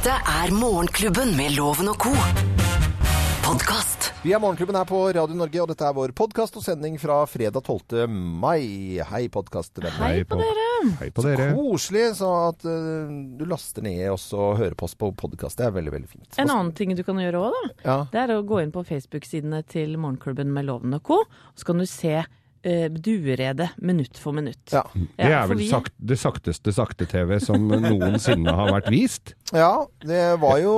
Dette er Morgenklubben med Loven og co. Podkast. Vi er Morgenklubben her på Radio Norge, og dette er vår podkast og sending fra fredag 12. mai. Hei, podkastvenner. Hei på dere. Hei på dere. Så Koselig så at uh, du laster ned oss og hører på oss på podkast. Det er veldig, veldig fint. En annen ting du kan gjøre òg, da. Ja. Det er å gå inn på Facebook-sidene til Morgenklubben med Loven og co. Så kan du se dueredet minutt for minutt. Ja. Det er vel sakt, det sakteste sakte-TV som noensinne har vært vist. ja, det var jo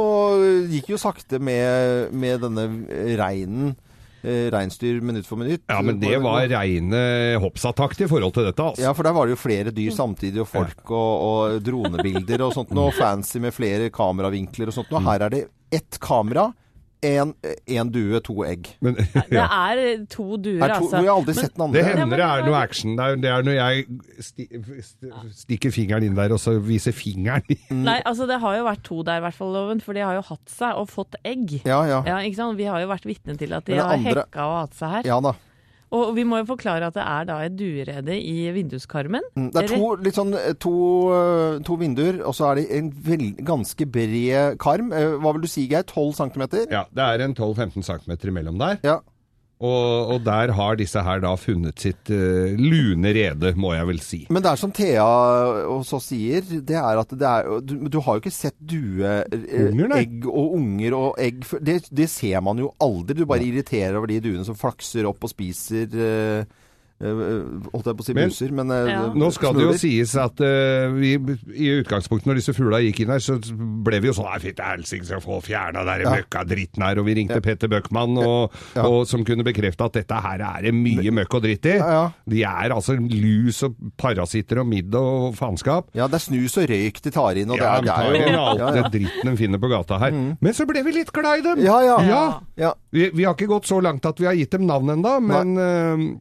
Gikk jo sakte med, med denne reinen. eh, Reinsdyr minutt for minutt. Ja, men det var reine hoppsattakt i forhold til dette, altså. Ja, for der var det jo flere dyr samtidig, og folk og, og dronebilder og sånt. Noe fancy med flere kameravinkler og sånt. noe. her er det ett kamera, én due, to egg. Men, Det er to duer, Er to, altså. vi har aldri sett den andre. Det hender det er noe action der. Det er når jeg sti st- stikker fingeren inn der og så viser fingeren. Nei, altså det har jo vært to der, i hvert fall, Loven. For de har jo hatt seg og fått egg. Ja, ja. Ja, ikke sant? Vi har jo vært vitne til at de har andre- hekka og hatt seg her. Ja da. Og vi må jo forklare at det er da et duerede i vinduskarmen. Mm, Det er to, litt sånn, eh, to, eh, to vinduer, og så er det en vel, ganske bred karm. Eh, Hva vil du si, Geir? 12 cm? Ja, det er en 12-15 cm imellom der. Ja. Og, og der har disse her da funnet sitt uh, lune rede, må jeg vel si. Men det er som Thea også sier, det er at det er, du, du har jo ikke sett dueegg egg og unger og egg det, det ser man jo aldri. Du bare irriterer over de duene som flakser opp og spiser eh, eh, Holdt jeg på å si Men- muser, men men Ja. Nå skal det jo sies at uh, vi, i utgangspunktet når disse fugla gikk inn her, så ble vi jo sånn Nei, fytti helsike, skal få fjerna den Ja. møkkadritten her. Og vi ringte Petter Bøckmann, og, Ja. og, som kunne bekrefte at dette her er det mye møkk og dritt i. Ja, ja. De er altså lus og parasitter og midd og faenskap. Ja, det er snus og røyk de tar inn, og det Ja, er, de tar inn alt ja, det dritten de finner på gata her. Men så ble vi litt glad i dem! Ja, ja. Ja. ja. Vi, vi har ikke gått så langt at vi har gitt dem navn ennå, men eh,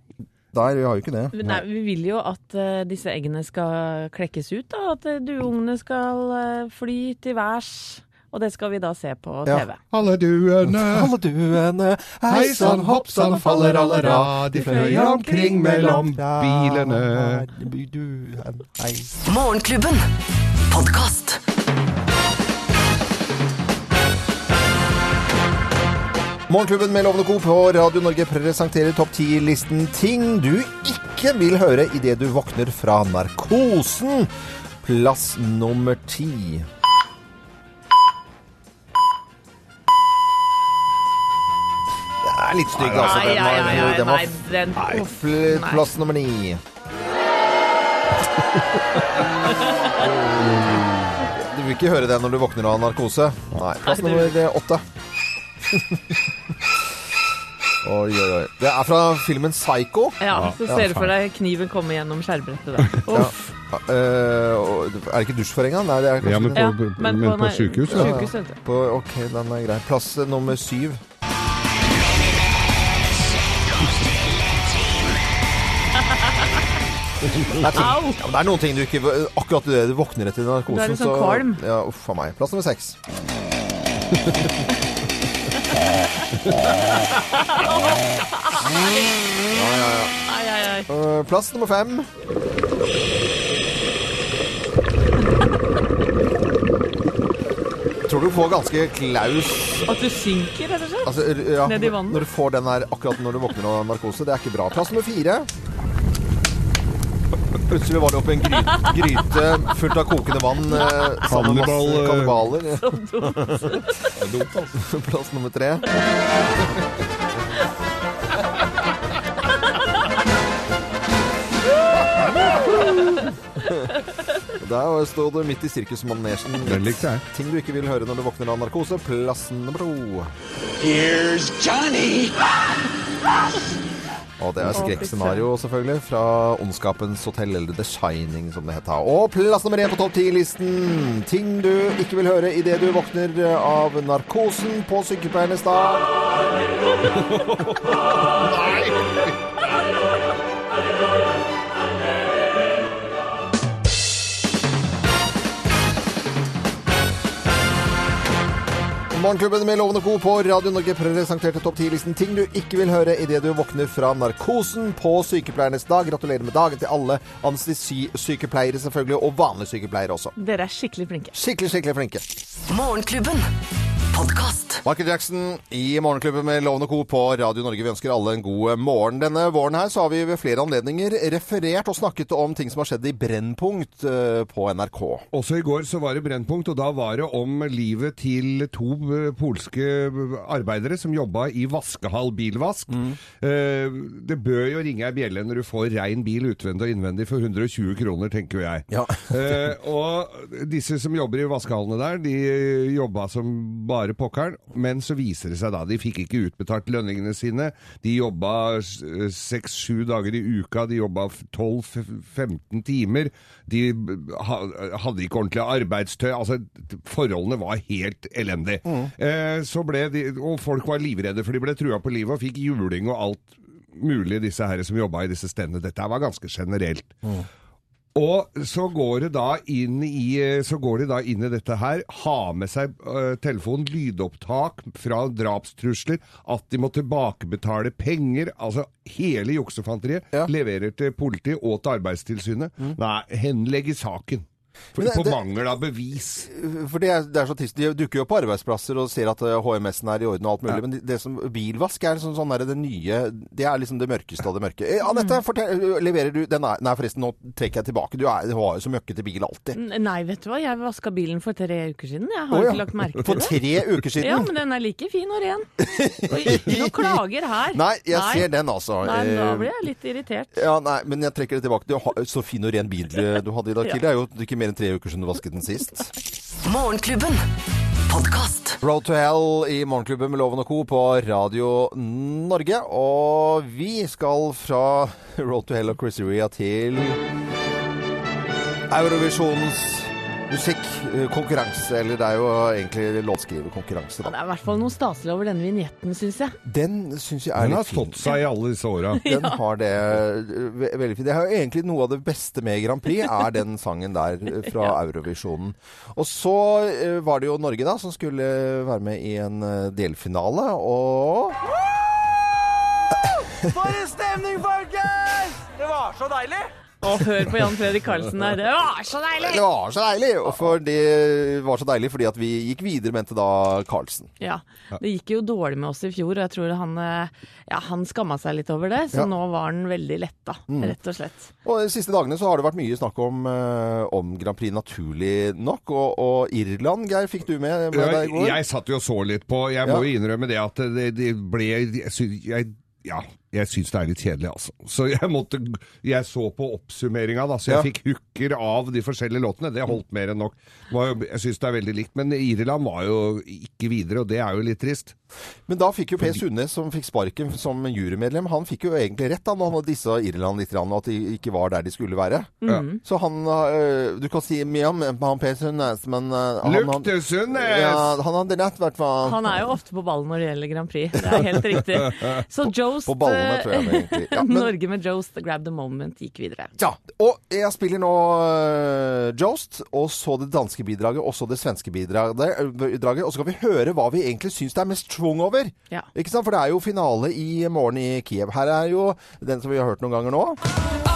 Der, vi har jo ikke det. Nei, vi vil jo at uh, disse eggene skal klekkes ut, da. At uh, duungene skal uh, fly til værs. Og det skal vi da se på Ja. TV. alle duene Alle duene, Hei sann, hopp sann, faller alle rad, de fløy omkring mellom bilene. Morgenklubben. Podkast. Morgenklubben med Lovende Co. på Radio Norge presenterer topp 10-listen ting du ikke vil høre idet du våkner fra narkosen. Plass nummer ti. Det er litt stygg, altså. Nei, Den var, nei, nei, den var nei, den. Plass nummer ni. Du vil ikke høre det når du våkner av narkose? Nei. Plass nummer åtte. Oi, oi, oi. Det er fra filmen Psycho. Ja, så ser du for deg kniven komme gjennom skjærbrettet der. Uff. Eh, er det ikke dusjforhenga? Nei, det er kanskje Ja, men det. på, Ja, men på, på sykehus, ja. ja. På, ok, den er grei. Plass nummer syv. Det er, ting, Au! ja, men det er noen ting du ikke Akkurat det du våkner etter narkosen. Du er litt sånn kvalm. Ja, uff a meg. Plass nummer seks. Ai, ai, ai. Eh, plass nummer fem. Tror du får ganske klaus At du synker, rett og slett? altså, r- ja, Ned i vannet. Når du får den her akkurat når du våkner av narkose. Det er ikke bra. Plass nummer fire. Plutselig var det oppi en gry gryte fullt av kokende vann. Eh, sammen med masse eh, kannibaler. Plass nummer tre. Der sto du midt i sirkusmanesjen. Den likte jeg. Ting du ikke vil høre når du våkner av narkose. Plass nummer to. Here's Johnny. Og det er skrekkscenario, selvfølgelig, fra Ondskapens hotell, eller The Shining, som det heter. Og plass nummer én på topp ti-listen. Ting du ikke vil høre idet du våkner av narkosen på sykepleiernes dag. Morgenklubben med Lovende Co. på Radio Norge presenterte topp 10-listen ting du ikke vil høre idet du våkner fra narkosen på sykepleiernes dag. Gratulerer med dagen til alle anestesisykepleiere selvfølgelig, og vanlige sykepleiere også. Dere er skikkelig flinke. Skikkelig, skikkelig flinke. Morgenklubben. Podkast. Michael Jackson i Morgenklubben med Lovende Co. på Radio Norge. Vi ønsker alle en god morgen. Denne våren her så har vi ved flere anledninger referert og snakket om ting som har skjedd i Brennpunkt eh, på NRK. Også i går så var det Brennpunkt, og da var det om livet til to eh, polske arbeidere som jobba i vaskehall bilvask. Mm. det bør jo ringe ei bjelle når du får rein bil utvendig og innvendig for 120 kroner, tenker jeg. Ja. Eh, og disse som jobber i vaskehallene der, de jobba som bare pokkeren, men så viser det seg da, de fikk ikke utbetalt lønningene sine. De jobba seks-sju dager i uka, de jobba 12-15 timer. De hadde ikke ordentlig arbeidstøy. Altså, forholdene var helt elendige. Eh, så ble de, og folk var livredde, for de ble trua på livet og fikk juling og alt mulig, disse herre som jobba i disse stedene. Dette var ganske generelt. Og så går det da inn i, så går de da inn i dette her, ha med seg uh, telefon, lydopptak fra drapstrusler, at de må tilbakebetale penger, altså hele juksefanteriet, Ja. leverer til politiet og til Arbeidstilsynet. Nei, henlegge saken. For, det- på det- mangel av bevis. For det er, det er så trist. De dukker jo opp på arbeidsplasser og ser at eh, HMS-en er i orden og alt mulig. Men det, som, bilvask er liksom sånn der, det nye Det er liksom det mørkeste av det mørke. Eh, Anette, fortell, leverer du den er, Nei, forresten, nå trekker jeg tilbake. Du, er, du har jo så møkkete bil alltid. Nei, vet du hva, jeg vaska bilen for tre uker siden. Jeg har oh, ja. ikke lagt merke til det. For tre uker siden? Ja, men den er like fin og ren. Og ikke noe klager her. Nei, jeg ser den, altså. Nei, men da Eh, blir jeg litt irritert. Ja, nei, men jeg trekker det tilbake. Du har så fin og ren bil eh, du hadde i dag Ja. tidlig. Det er jo ikke mer enn tre uker siden du vasket den sist. Morgenklubben. Podcast. Road to Hell i Morgenklubben med Loven og Co. på Radio Norge. Og vi skal fra Road to Hell og Christeria til Eurovisjonens musikkonkurranse. Eller det er jo egentlig låtskriverkonkurranse, Ja, da. Det er i hvert fall noe staselig over denne vignetten, syns jeg. Den syns jeg er Den har litt fin. stått seg i alle disse åra. Den har det eh, ve veldig fint. Det er jo egentlig noe av det beste med Grand Prix, er den sangen der eh, fra Eurovisjonen. Og så eh, var det jo Norge da, som skulle være med i en eh, delfinale, og For en stemning, folkens! Det var så deilig! Og hør på Jan Fredrik Karlsen der. Det var så deilig! det var så deilig! Og for det var så deilig fordi at vi gikk videre, mente da Karlsen. Ja, Det gikk jo dårlig med oss i fjor, og jeg tror han, eh, ja, han skamma seg litt over det. Så Ja. nå var han veldig letta, rett og slett. Og de siste dagene så har det vært mye snakk om, eh, om Grand Prix, naturlig nok. Og, og Irland, Geir, fikk du med, med deg i går? jeg satt jo og så litt på Jeg må Ja. jo innrømme det at det, det ble jeg, jeg, Ja, jeg syns det er litt kjedelig, altså. Så jeg måtte Jeg så på oppsummeringa, da, så jeg Ja. fikk hooker av de forskjellige låtene. Det holdt mer enn nok. Jeg syns det er veldig likt. Men Irland var jo ikke videre, og det er jo litt trist. Men da fikk jo Per Sundnes, som fikk sparken som jurymedlem, han fikk jo egentlig rett da, når han dissa Irland litt, og at de ikke var der de skulle være. Så han øh, Du kan si mye om han Per Sundnes, men øh, han, han, Lukte Sundnes! ja, han hadde rett, i hvert fall. Han er jo ofte på ballen når det gjelder Grand Prix. Det er helt riktig. Så Jost på tror jeg egentlig. Ja, men- Norge med Jost, Grab the Moment, gikk videre. Ja, og jeg spiller nå øh, Jost, og så det danske bidraget, og så det svenske bidraget, og så skal vi høre hva vi egentlig syns det er mest schwung over. Ja. Ikke sant? For det er jo finale i morgen i Kiev. Her er jo den som vi har hørt noen ganger nå.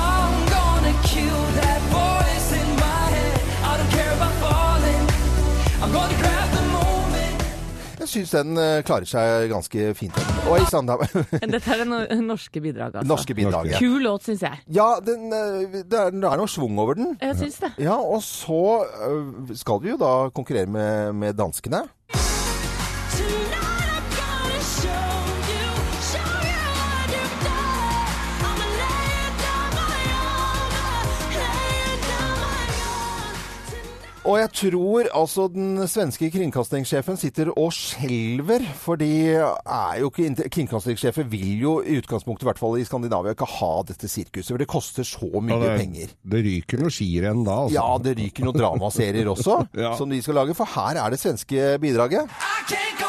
Syns den øh, klarer seg ganske fint. Oi sann. Dette er det no norske bidraget, altså. Norske bidraget. Kul låt, syns jeg. Ja, den, øh, det, er, det er noe schwung over den. Jeg syns det. Ja, og så øh, skal vi jo da konkurrere med, med danskene. Og jeg tror altså den svenske kringkastingssjefen sitter og skjelver, for de er jo ikke inte- Kringkastingssjefer vil jo i utgangspunktet, i hvert fall i Skandinavia, ikke ha dette sirkuset, for det koster så mye Ja, det, penger. det ryker noe skirenn da, altså. Ja, det ryker noen dramaserier også, Ja. som de skal lage, for her er det svenske bidraget. I can't go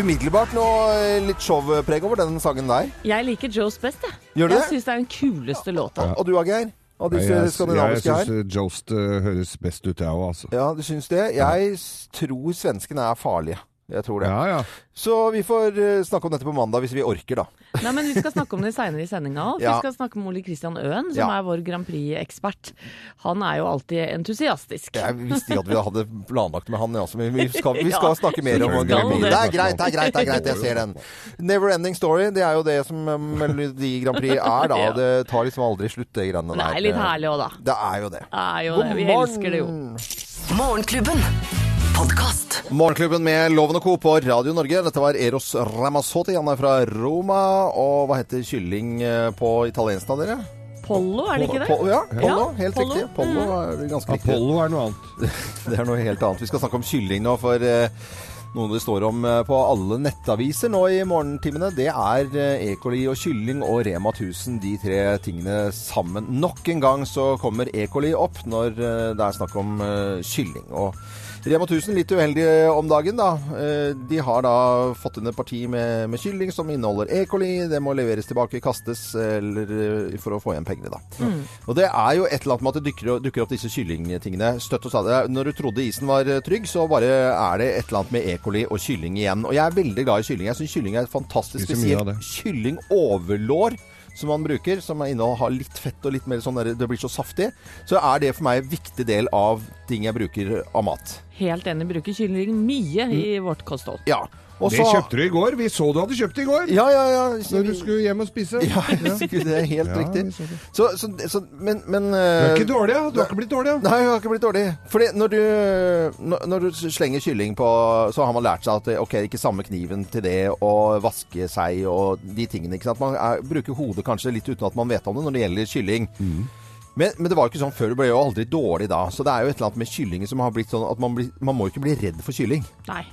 umiddelbart noe eh, litt showpreg over den sangen der. Jeg liker Joes best, jeg. Gjør du jeg syns det er den kuleste låta. Og du, Geir? Og disse Jeg, jeg skandinaviske her? syns Jost eh, høres best ut, jeg òg, altså. Ja, du syns det? Jeg tror svenskene er farlige. Jeg tror det. Ja, ja. Så vi får eh, snakke om dette på mandag hvis vi orker, da. Nei, men Vi skal snakke om det seinere i sendinga òg. Ja. Vi skal snakke med Ole Kristian Øen, som Ja. er vår Grand Prix-ekspert. Han er jo alltid entusiastisk. Jeg visste ikke at vi hadde planlagt med han, ja, men vi, vi, skal, vi Ja, skal snakke mer om Grand Prix. det. Er greit, det er greit, det er greit, jeg ser den. Never Ending Story, det er jo det som eh, Melodi Grand Prix er, da. Det tar liksom aldri slutt, det greiene der. det er litt herlig òg, da. Det er jo det. Det er jo det. Vi elsker det jo. Morgenklubben. Podkast. Morgenklubben med Loven og Co. på Radio Norge. Dette var Eros Ramazzotti. Han er fra Roma. Og hva heter kylling eh, på italiensk da, dere? Pollo, er det ikke det? Po- ja, Pollo. Ja, helt Pollo. riktig. Pollo er ganske riktig. Apollo er noe annet. Det er noe helt annet. Vi skal snakke om kylling nå, for eh, noe det står om eh, på alle nettaviser nå i morgentimene, det er E. coli og kylling og Rema 1000, de tre tingene sammen. Nok en gang så kommer E. coli opp når det er snakk om kylling. Og Rema 1000 litt uheldig om dagen, da. Eh, De har da fått inn et parti med, med kylling som inneholder E. coli. Det må leveres tilbake, kastes, eller eh, for å få igjen pengene, da. Og det er jo et eller annet med at det dukker, dukker opp disse kyllingtingene støtt og stadig. Når du trodde isen var eh, trygg, så bare er det et eller annet med E. coli og kylling igjen. Og jeg er veldig glad i kylling. Jeg syns kylling er fantastisk spesielt. Kylling overlår. Som man bruker, som er inne og har litt fett og litt mer sånn der, det blir så saftig, så er det for meg en viktig del av ting jeg bruker av mat. Helt enig. Bruker kylling mye i vårt kosthold. Ja. Og Det kjøpte du i går. Vi så du hadde kjøpt det i går. Ja, ja, ja. Når du skulle hjem og spise. Ja, det er helt Ja, riktig. så. Så, så, Men, men Du er eh, ikke dårlig, ja. Du har ikke blitt dårlig, ja. Nei, jeg har ikke blitt dårlig. Fordi når du, når, du slenger kylling på Så har man lært seg at ok, ikke samme kniven til det, og vaske seg og de tingene. ikke sant? Man er, bruker hodet kanskje litt uten at man vet om det når det gjelder kylling. Men, men det var jo ikke sånn før. Du ble jo aldri dårlig da. Så det er jo et eller annet med kyllingen som har blitt sånn at man, blir, man må ikke bli redd for kylling. Nei.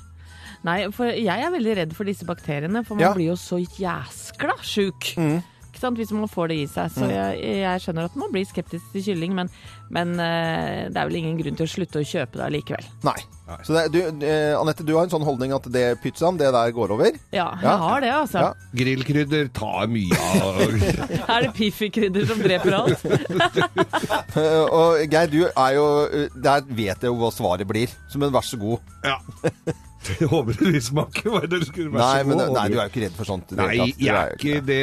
Nei, for jeg er veldig redd for disse bakteriene, for man Ja. Mm. blir jo så jæskla sjuk. Sant, Hvis man får det i seg. Så jeg, jeg skjønner at man blir skeptisk til kylling, men, men eh, det er vel ingen grunn til å slutte å kjøpe det allikevel. Nei. Så det, du, eh, Anette, du har en sånn holdning at det pizzaen, det der går over? Ja, jeg Ja. har det, altså. Ja. Grillkrydder tar mye av Er det Piffi-krydder som dreper alt? Og Geir, du er jo eh, Der vet jeg jo hva svaret blir. Så men vær så god. Ja. Jeg håper det smaker smake. Hva er det du skulle være Nei, så men, nei, du er jo ikke redd for sånt. Nei, jeg er ikke det.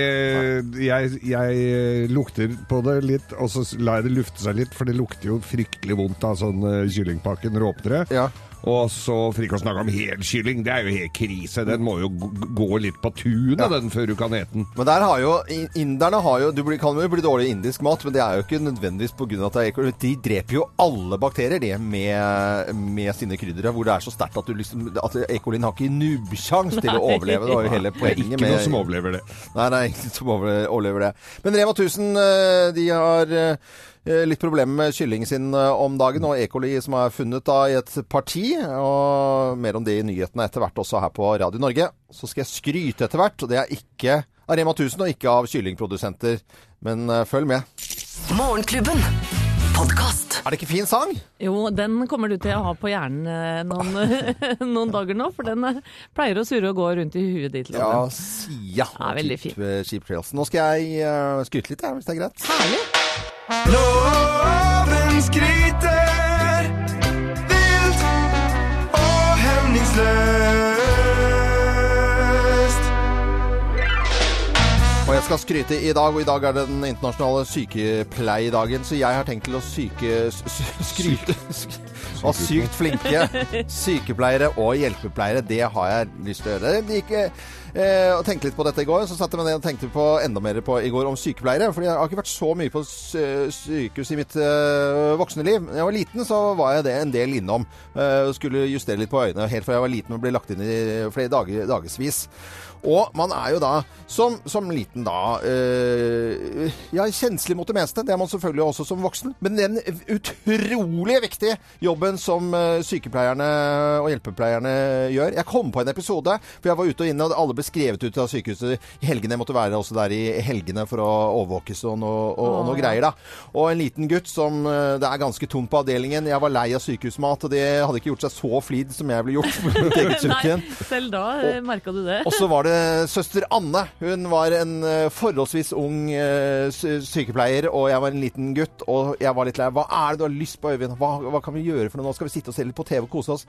Jeg, jeg eh, lukter på det litt, og så lar jeg det lufte seg litt, for det lukter jo fryktelig vondt av sånn kyllingpakken kyllingpakke når du åpner det. Ja. Og så, for ikke å snakke om helkylling, det er jo helt krise. Den må jo g- gå litt på tunet, Ja. den, før du kan ete den. Men der har jo, inderne har jo Du kan jo bli dårlig i indisk mat, men det er jo ikke nødvendigvis pga. at det er ekol. De dreper jo alle bakterier, det, med, med sine kryddere. Hvor det er så sterkt at du liksom At E. har ikke nubbsjans til å overleve. Det var jo hele Det er ikke med noe som overlever det. Nei, det er ingen som overlever det. Men Rema 1000 eh, de har eh, litt problemer med kyllingen sin eh, om dagen, og E. coli som er funnet da i et parti. Og mer om det i nyhetene etter hvert også her på Radio Norge. Så skal jeg skryte etter hvert, og det er ikke av Rema 1000 og ikke av kyllingprodusenter. Men eh, følg med. Morgenklubben. Podcast. Er det ikke fin sang? Jo, den kommer du til å ha på hjernen eh, noen, noen dager nå, for den eh, pleier å surre og gå rundt i huet ditt. Ja, Loven. Sia. Ja, veldig fin. Cheap, eh, Cheap Trails. Nå skal jeg eh, skryte litt, hvis det er greit. Herlig. Loven skryter skal skryte i dag, og i dag er det den internasjonale sykepleiedagen, så jeg har tenkt til å syke... skryte av sykt flinke sykepleiere og hjelpepleiere. Det har jeg lyst til å gjøre. Det gikk eh, og tenkte litt på dette i går, så satte jeg meg ned og tenkte på enda mer på i går om sykepleiere. For jeg har ikke vært så mye på sykehus i mitt eh, voksne liv. Da jeg var liten, så var jeg det en del innom. eh, og skulle justere litt på øynene helt fra jeg var liten og ble lagt inn i flere dager, dagevis. Og man er jo da, som, som liten da, øh, ja, kjenslig mot det meste. Det er man selvfølgelig også som voksen. Men den utrolig viktige jobben som eh, sykepleierne og hjelpepleierne gjør. Jeg kom på en episode, for jeg var ute og inne, og alle ble skrevet ut av sykehuset i helgene. Jeg måtte være også der i helgene for å overvåkes og noe, og, og noe greier, da. Og en liten gutt som eh, Det er ganske tomt på avdelingen. Jeg var lei av sykehusmat, og det hadde ikke gjort seg så flid som jeg ble gjort på mitt eget kjøkken. Nei, selv da merka du det. Og så var det søster Anne. Hun var en eh, forholdsvis ung eh, sykepleier, og jeg var en liten gutt. Og jeg var litt lei. Hva er det du har lyst på, Øyvind? Hva, hva kan vi gjøre for noe? Nå skal vi sitte og se litt på TV og kose oss.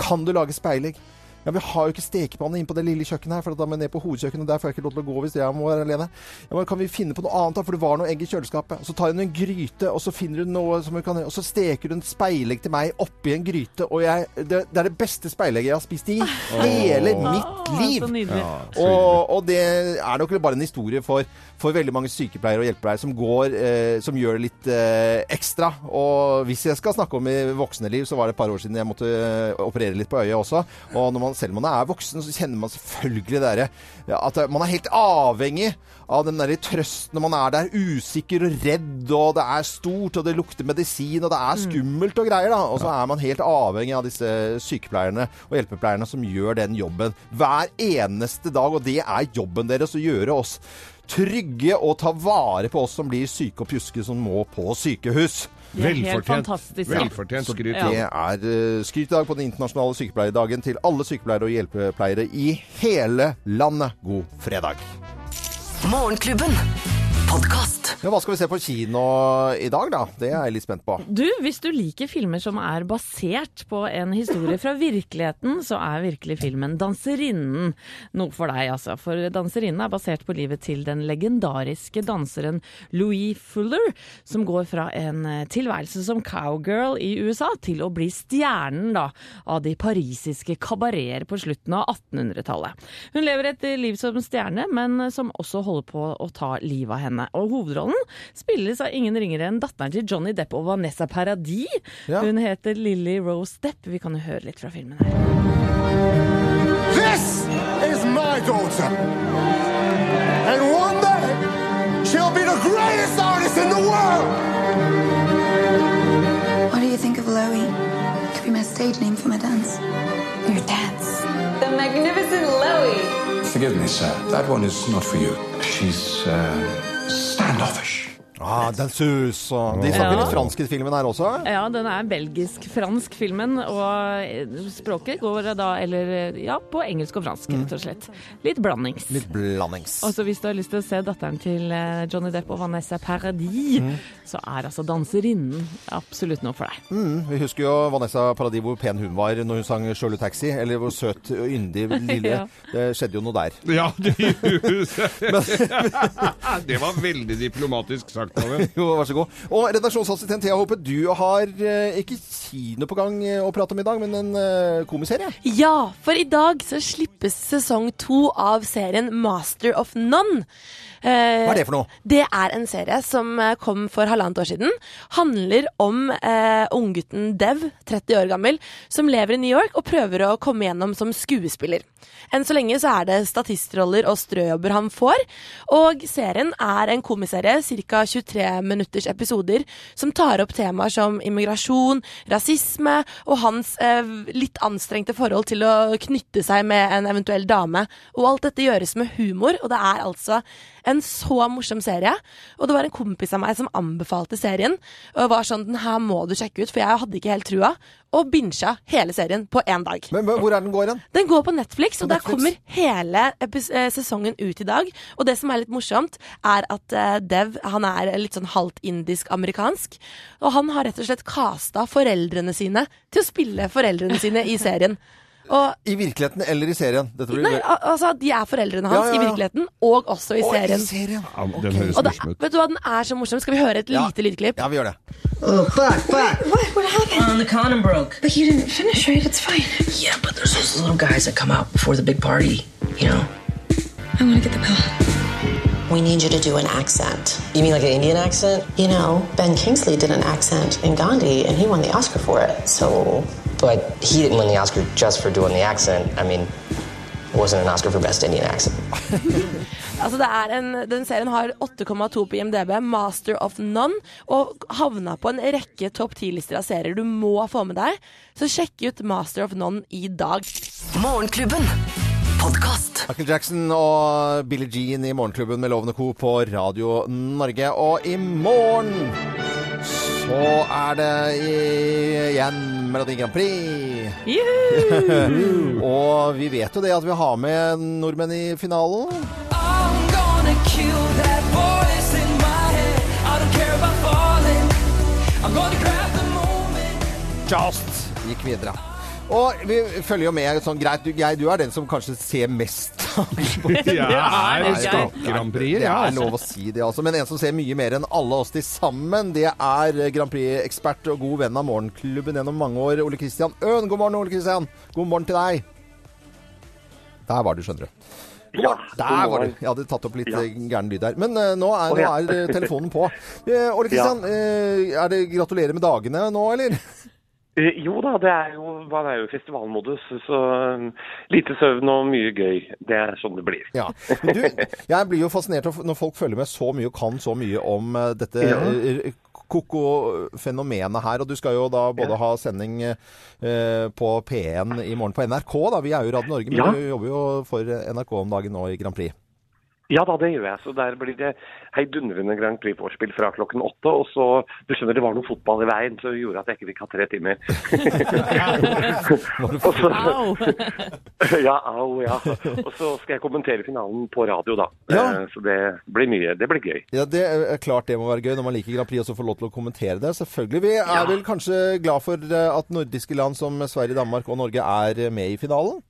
Kan du lage speilegg? Ja, Vi har jo ikke stekepanne inn på det lille kjøkkenet her, for da må jeg ned på hovedkjøkkenet. og Der får jeg ikke lov til å gå hvis jeg må være alene. Ja, men Kan vi finne på noe annet, da? For det var noe egg i kjøleskapet. Så tar hun en gryte, og så finner hun noe som hun kan Og så steker hun speilegg til meg oppi en gryte. Og jeg, det, det er det beste speilegget jeg har spist i hele mitt liv. Så ja, Og, og det er nok bare en historie for, for veldig mange sykepleiere og hjelpepleiere som går, eh, som gjør det litt eh, ekstra. Og hvis jeg skal snakke om i voksne liv, så var det et par år siden jeg måtte eh, operere litt på øyet også. Og når man, selv om man er voksen, så kjenner man selvfølgelig det derre at man er helt avhengig av den derre trøsten når man er der usikker og redd, og det er stort, og det lukter medisin, og det er skummelt og greier, da. Og så er man helt avhengig av disse sykepleierne og hjelpepleierne som gjør den jobben hver eneste dag, og det er jobben deres å gjøre oss trygge og ta vare på oss som blir syke og pjuske som må på sykehus. De er helt Velfortjent. skryt. Ja. Det er uh, skrytdag på den internasjonale sykepleierdagen til alle sykepleiere og hjelpepleiere i hele landet. God fredag. Morgenklubben. Podkast. Ja, hva skal vi se på kino i dag, da? Det er jeg litt spent på. Du, hvis du liker filmer som er basert på en historie fra virkeligheten, så er virkelig filmen 'Danserinnen' noe for deg, altså. For 'Danserinnen' er basert på livet til den legendariske danseren Louis Fuller, som går fra en eh, tilværelse som cowgirl i USA til å bli stjernen da, av de parisiske kabareter på slutten av 1800-tallet. Hun lever et liv som stjerne, men som også holder på å ta livet av henne. Og hovedrollen spilles av ingen ringere enn datteren til Johnny Depp og Vanessa Paradis. Ja. Hun heter Lily Rose Depp. Vi kan jo høre litt fra filmen her. This is my daughter. And one day, she'll be the greatest artist in the world. What do you think of Loey? Could be my stage name for my dance. Your dance. The magnificent Loey. Forgive me, sir. That one is not for you. She's uh, standoffish. Ah, Danseuse og De snakker Ja. litt fransk i filmen her også. Ja, den er belgisk-fransk filmen, og eh, språket går da, eller ja, på engelsk og fransk, rett og slett. Litt blandings. Litt blandings. Og så hvis du har lyst til å se datteren til eh, Johnny Depp og Vanessa Paradis, så er altså danserinnen absolutt noe for deg. Mm, vi husker jo Vanessa Paradis, hvor pen hun var når hun sang 'Sjølu Taxi'. Eller hvor søt og yndig lille Ja. Det skjedde jo noe der. Ja, det, det var veldig diplomatisk sagt Jo, vær så god. Og redaksjonsassistent, jeg håper du har eh, ikke kino på gang eh, å prate om i dag, men en eh, komiserie. Ja, for i dag så slippes sesong to av serien Master of None. Eh, Hva er det for noe? Det er en serie som kom for halvannet år siden. Handler om eh, unggutten Dev, 30 år gammel, som lever i New York og prøver å komme gjennom som skuespiller. Enn så lenge så er det statistroller og strøjobber han får. Og serien er en komiserie, ca. 23 minutters episoder, som tar opp temaer som immigrasjon, rasisme og hans eh, litt anstrengte forhold til å knytte seg med en eventuell dame. Og alt dette gjøres med humor, og det er altså en så morsom serie. Og det var en kompis av meg som anbefalte serien, og var sånn Den her må du sjekke ut, for jeg hadde ikke helt trua. Og bincha hele serien på én dag. Men men hvor er den går hen? Den går på Netflix, og På der Netflix. kommer hele eh, sesongen ut i dag. Og det som er litt morsomt, er at eh, Dev han er litt sånn halvt indisk-amerikansk. Og han har rett og slett casta foreldrene sine til å spille foreldrene sine i serien. Og I virkeligheten eller i serien? Dette blir Nei, al- altså, de er foreldrene hans Ja, ja, ja. i virkeligheten, og også i og serien. i serien. Ja, den høres morsom ut. vet du hva, den er så morsom. Skal vi høre et Ja. lite lydklipp? Ja, vi gjør det. What? What happened? Um, the condom broke. But you didn't finish, right? It's fine. Yeah, but there's those little guys that come out before the big party. You know. I want to get the pill. We need you to do an accent. You mean like an Indian accent? You know, Ben Kingsley did an accent in Gandhi and he won the Oscar for it. So. But he didn't win the Oscar just for doing the accent. I mean, wasn't an Oscar for Best Indian Accent. Altså det er en, den serien har 8,2 på IMDb, Master of None, og havna på en rekke topp 10-lister av serier du må få med deg. Så sjekk ut Master of None i dag. Morgenklubben. Podcast. Michael Jackson og Billie Jean i Morgenklubben med Lovende Co. på Radio Norge. Og i morgen så er det igjen Melodi Grand Prix. og vi vet jo det at vi har med nordmenn i finalen. Just gikk videre. Og vi følger jo med sånn greit. Du, Geir, du er den som kanskje ser mest. Ja, er Grand Prix, Det er altså. lov å si det, altså. Men en som ser mye mer enn alle oss til sammen, det er Grand Prix-ekspert og god venn av Morgenklubben gjennom mange år, Ole Kristian Øen. God morgen, Ole Kristian. God morgen til deg. Der var du, skjønner du. Ja, Der var du. Jeg hadde tatt opp litt Ja. eh, gæren lyd der. Men uh, nå, er, nå er eh, telefonen på. Uh, Ole Kristian, uh, er det gratulerer med dagene nå, eller? Eh, Jo da, det er jo, man er jo festivalmodus, så um, lite søvn og mye gøy. Det er sånn det blir. Ja. Du, jeg blir jo fascinert når folk følger med så mye og kan så mye om eh, dette Ja. eh, koko-fenomenet her. Og du skal jo da både ha sending eh, på P1 i morgen på NRK, da. Vi er jo Radio Norge, men Ja. du jobber jo for NRK om dagen nå i Grand Prix. Ja da, det gjør jeg. Så der blir det heidundrende Grand Prix-vorspiel fra klokken åtte. Og så, du skjønner, det var noe fotball i veien, så det gjorde at jeg ikke fikk ha tre timer. Og så- ja, au, ja. Og så skal jeg kommentere finalen på radio, da. Ja. Eh, Så det blir mye. Det blir gøy. Ja, Det er klart det må være gøy når man liker Grand Prix og så får lov til å kommentere det. Selvfølgelig. Vi er vel kanskje glad for eh, at nordiske land som Sverige, Danmark og Norge er eh, med i finalen?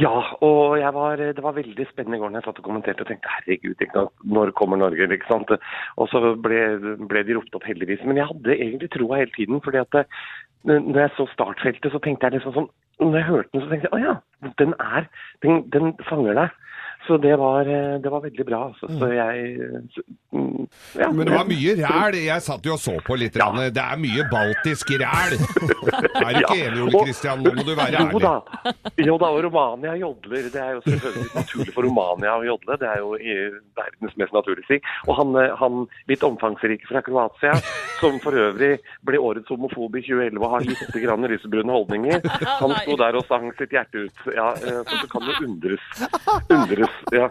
Ja, og var, det var veldig spennende i går når jeg satt og kommenterte og tenkte herregud, når kommer Norge? ikke sant? Og så ble, ble de ropt opp heldigvis. Men jeg hadde egentlig troa hele tiden. fordi at når jeg så startfeltet, så tenkte jeg liksom sånn Når jeg hørte den, så tenkte jeg å ja, den er Den, den fanger deg. Så det var, eh, det var veldig bra. Altså. Så jeg så, mm, ja. Men det var mye ræl. Jeg satt jo og så på litt. Ja. Det er mye baltisk ræl. Er du ikke enig, Ole Kristian? Nå må du være Jo ærlig. da. Jo da, og Romania jodler. Det er jo selvfølgelig naturlig for Romania å jodle. Det er jo verdens mest naturlige ting. Og han, eh, han litt omfangsrike fra Kroatia, som for øvrig ble årets homofob i 2011 og har litt grann lysebrune holdninger, han sto der og sang sitt hjerte ut. Ja, eh, så du kan jo undres. undres ja.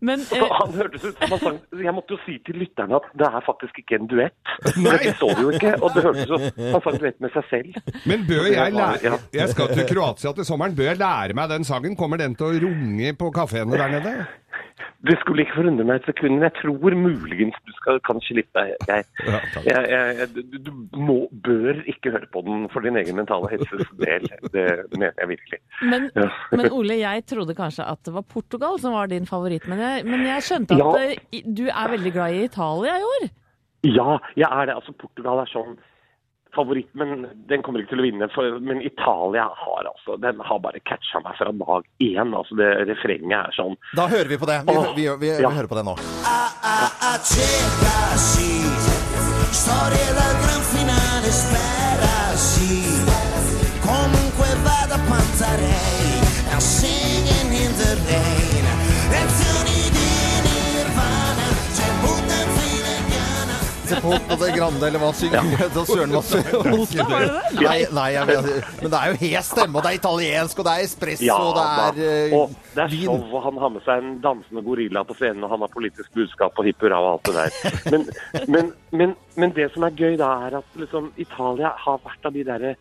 Men eh, han hørtes ut som han sang Jeg måtte jo si til lytterne at det er faktisk ikke en duett. Det så vi jo ikke. Og det hørtes ut som han sang duett med seg selv. Men bør jeg lære Ja. Jeg skal til Kroatia til sommeren. Bør jeg lære meg den sangen? Kommer den til å runge på kafeene der nede? Det skulle ikke forundre meg et sekund, men jeg tror muligens du skal, kan slippe. Jeg, Ja, jeg, jeg, jeg, du, du må, bør ikke høre på den for din egen mentale helses del. Det mener jeg virkelig. Men, Ja. men Ole, jeg trodde kanskje at det var Portugal som var din favoritt. Men jeg, men jeg skjønte at Ja. eh, du er veldig glad i Italia i år. Ja, jeg er det. Altså, Portugal er sånn favoritt, men den kommer ikke til å vinne. For, men Italia har altså Den har bare catcha meg fra dag én. Altså, det refrenget er sånn Da hører vi på det. Vi, vi, vi, vi, ja. hører på det nå. Comunque vada Pantarei, I'm singing in the rain. Indiana. og på på det grande, eller hva synger ja. Søren hva Nei, nei jeg vet, men det er jo hes stemme, og det er italiensk, og det er espresso, Ja og det er uh, Og det er show, og han har med seg en dansende gorilla på scenen, og han har politisk budskap og hipp hurra og alt det der. Men, men, men, men det som er gøy da, er at liksom, Italia har vært av de derre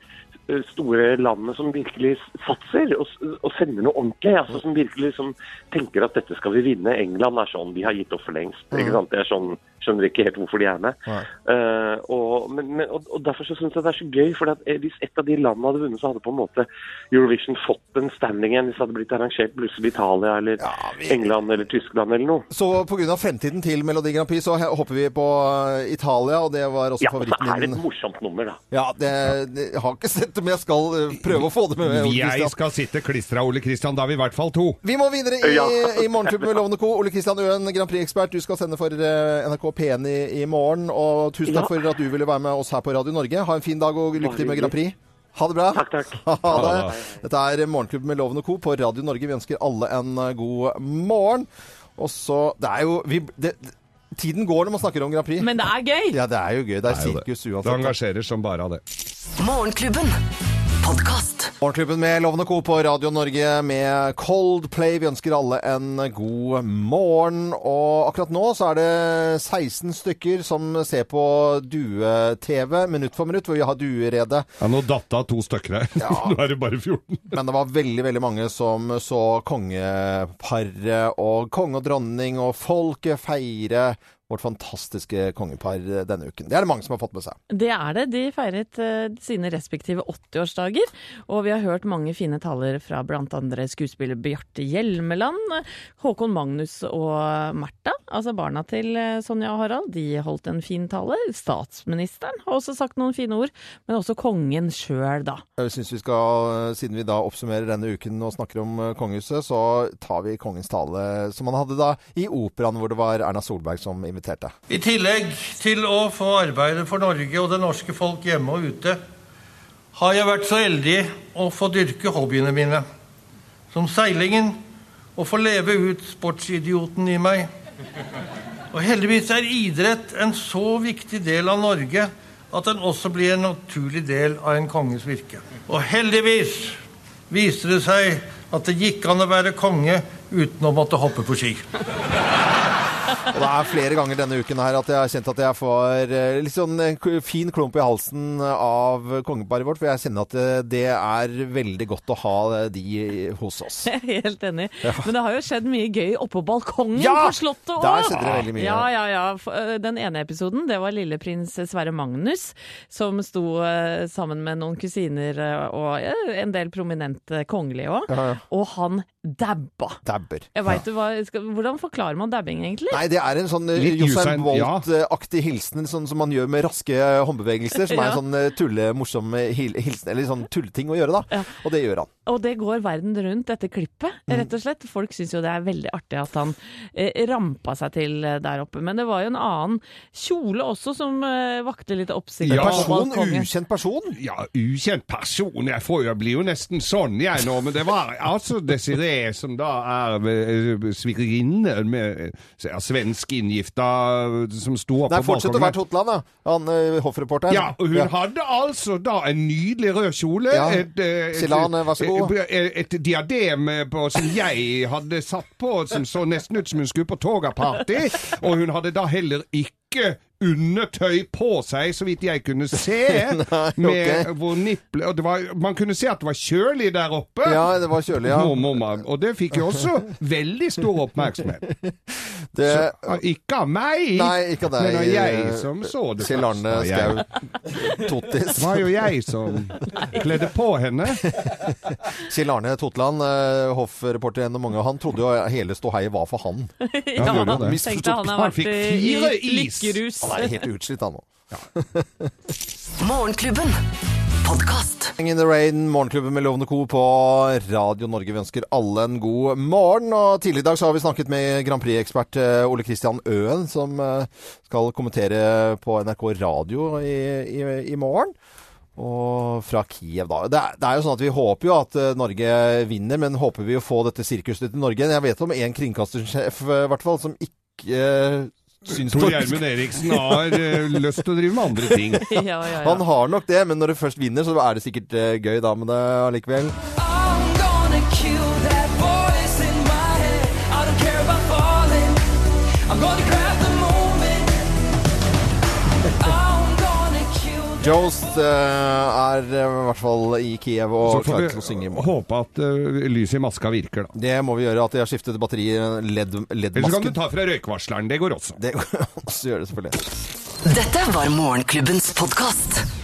store landene som virkelig satser og, og sender noe ordentlig. altså Som virkelig liksom tenker at dette skal vi vinne. England er sånn, de har gitt opp for lengst. ikke sant? Det er sånn, Skjønner ikke helt hvorfor de er med. Eh, og, men, men, og, og Derfor så syns jeg det er så gøy. for eh, Hvis et av de landene hadde vunnet, så hadde på en måte Eurovision fått en standing igjen. Hvis det hadde blitt arrangert plutselig Italia eller vi- England eller Tyskland eller noe. Så pga. fremtiden til Melodi Grand Prix så hopper vi på eh, Italia, og det var også Ja, og så er det et morsomt nummer, da. Ja, det, det, har ikke sett det, men jeg skal eh, prøve å få det med. Ole Jeg skal sitte klistra, Ole Kristian. Da er vi i hvert fall to. Vi må videre i, Ja. i Morgenklubben med Lovende Co. Ole Kristian Øen, Grand Prix-ekspert. Du skal sende for eh, NRK P1 i, i morgen. Og tusen takk Ja. for at du ville være med oss her på Radio Norge. Ha en fin dag og lykke til med Grand Prix. Ha det bra. Takk, takk. Ha det. Dette er Morgenklubben med Loven og Co. på Radio Norge. Vi ønsker alle en eh, god morgen. Og så Det er jo vi, det, Tiden går når man snakker om Grand Prix. Men det er gøy! Ja, det er jo gøy. Det er Det er sirkus uansett. Det engasjerer som bare av det. Morgenklubben. Podkast. Morgenklubben med Lovende Co. på Radio Norge med Coldplay. Vi ønsker alle en god morgen. Og akkurat nå så er det 16 stykker som ser på due-TV minutt for minutt, hvor vi har dueredet. Ja, nå datt det av to stykker her. nå er det bare 14. Men det var veldig, veldig mange som så kongeparet og konge og dronning og folket feire vårt fantastiske kongepar denne uken. Det er det mange som har fått med seg. Det er det. De feiret eh, sine respektive 80-årsdager. Og vi har hørt mange fine taler fra bl.a. skuespiller Bjarte Hjelmeland, Håkon Magnus og Märtha, altså barna til eh, Sonja og Harald. De holdt en fin tale. Statsministeren har også sagt noen fine ord, men også kongen sjøl, da. Jeg synes vi skal, Siden vi da oppsummerer denne uken og snakker om eh, kongehuset, så tar vi kongens tale som han hadde da i operaen, hvor det var Erna Solberg som inviterte. I tillegg til å få arbeide for Norge og det norske folk hjemme og ute, har jeg vært så heldig å få dyrke hobbyene mine. Som seilingen og få leve ut sportsidioten i meg. Og heldigvis er idrett en så viktig del av Norge at den også blir en naturlig del av en konges virke. Og heldigvis viste det seg at det gikk an å være konge uten å måtte hoppe på ski. Og det er flere ganger denne uken her at jeg har kjent at jeg får eh, litt sånn en fin klump i halsen av kongeparet vårt, for jeg kjenner at eh, det er veldig godt å ha de hos oss. Jeg er helt enig. Ja. Men det har jo skjedd mye gøy oppå balkongen Ja! på Slottet òg! Der skjedde det veldig mye. Ja, ja, ja. Den ene episoden, det var lille prins Sverre Magnus, som sto sammen med noen kusiner og en del prominente kongelige òg. Ja. Og han dabba. Dabber. Jeg vet ja. hva, skal, Hvordan forklarer man dabbing, egentlig? Nei, det er en sånn Jostein Usain, ja. Bolt-aktig hilsen, sånn som man gjør med raske håndbevegelser. Som er en sånn eh, tulle, morsom eh, hilsen, eller sånn tulleting å gjøre, da. Og det gjør han. Og det går verden rundt, dette klippet, Mm. rett og slett. Folk syns jo det er veldig artig at han eh, rampa seg til eh, der oppe. Men det var jo en annen kjole også som eh, vakte litt oppsikt. Ja. Person, ukjent person? Ja, ukjent person. Jeg får jo bli jo nesten sånn jeg nå, men det var altså Desiree som da er eh, svigerinne med eh, svensk inngifta som sto oppe Nei, på fortsett å være. Totland, da. Han eh, hoffreporteren. Ja, hun hun hadde altså da en nydelig rød kjole. Ja. Et, eh, et, Silane, vær så god. Et, et diadem eh, på, som jeg hadde satt på, som så nesten ut som hun skulle på togaparty. Og hun hadde da heller ikke undertøy på seg, så vidt jeg kunne se. Nei, med ok. hvor nipple, og det var, Man kunne se at det var kjølig der oppe. Ja, det var kjølig, ja. Må- må Og det fikk jo også veldig stor oppmerksomhet. Det, Så, ah, ikke av meg, Nei, ikke av deg. men av jeg som så det. Kjell Arne Skau Tottis. Det var jo jeg som kledde på henne. Kjell Arne Totland, eh, hoffreporter gjennom mange, han trodde jo hele ståheiet var for han. Ja, han tenkte han Han fikk fire is. lykkerus. Han er helt utslitt, han nå. Morgenklubben. Podkast. In the Rain, Morgenklubben med Lovende Co. på Radio Norge. Vi ønsker alle en god morgen. Og Tidligere i dag så har vi snakket med Grand Prix-ekspert eh, Ole Kristian Øen, som eh, skal kommentere på NRK Radio i, i, i morgen. Og fra Kiev, da. Det er, det er jo sånn at Vi håper jo at eh, Norge vinner, men håper vi å få dette sirkuset til Norge. Jeg vet om en kringkastersjef i hvert fall, som ikke syns Tor Gjermund Eriksen har eh, lyst til å drive med andre ting. Ja, ja, ja. Han har nok det, men når du først vinner, så er det sikkert eh, gøy da med det allikevel. I'm gonna kill Jost eh, er eh, i hvert fall i Kiev og Så får klar til å synge i vi morgen. håpe at uh, lyset i maska virker, da. Det må vi gjøre, at de har skiftet batteri i LED, Eller så kan du ta fra røykvarsleren. Det går også. Det går også gjør gjøre det, selvfølgelig. Dette var Morgenklubbens podkast.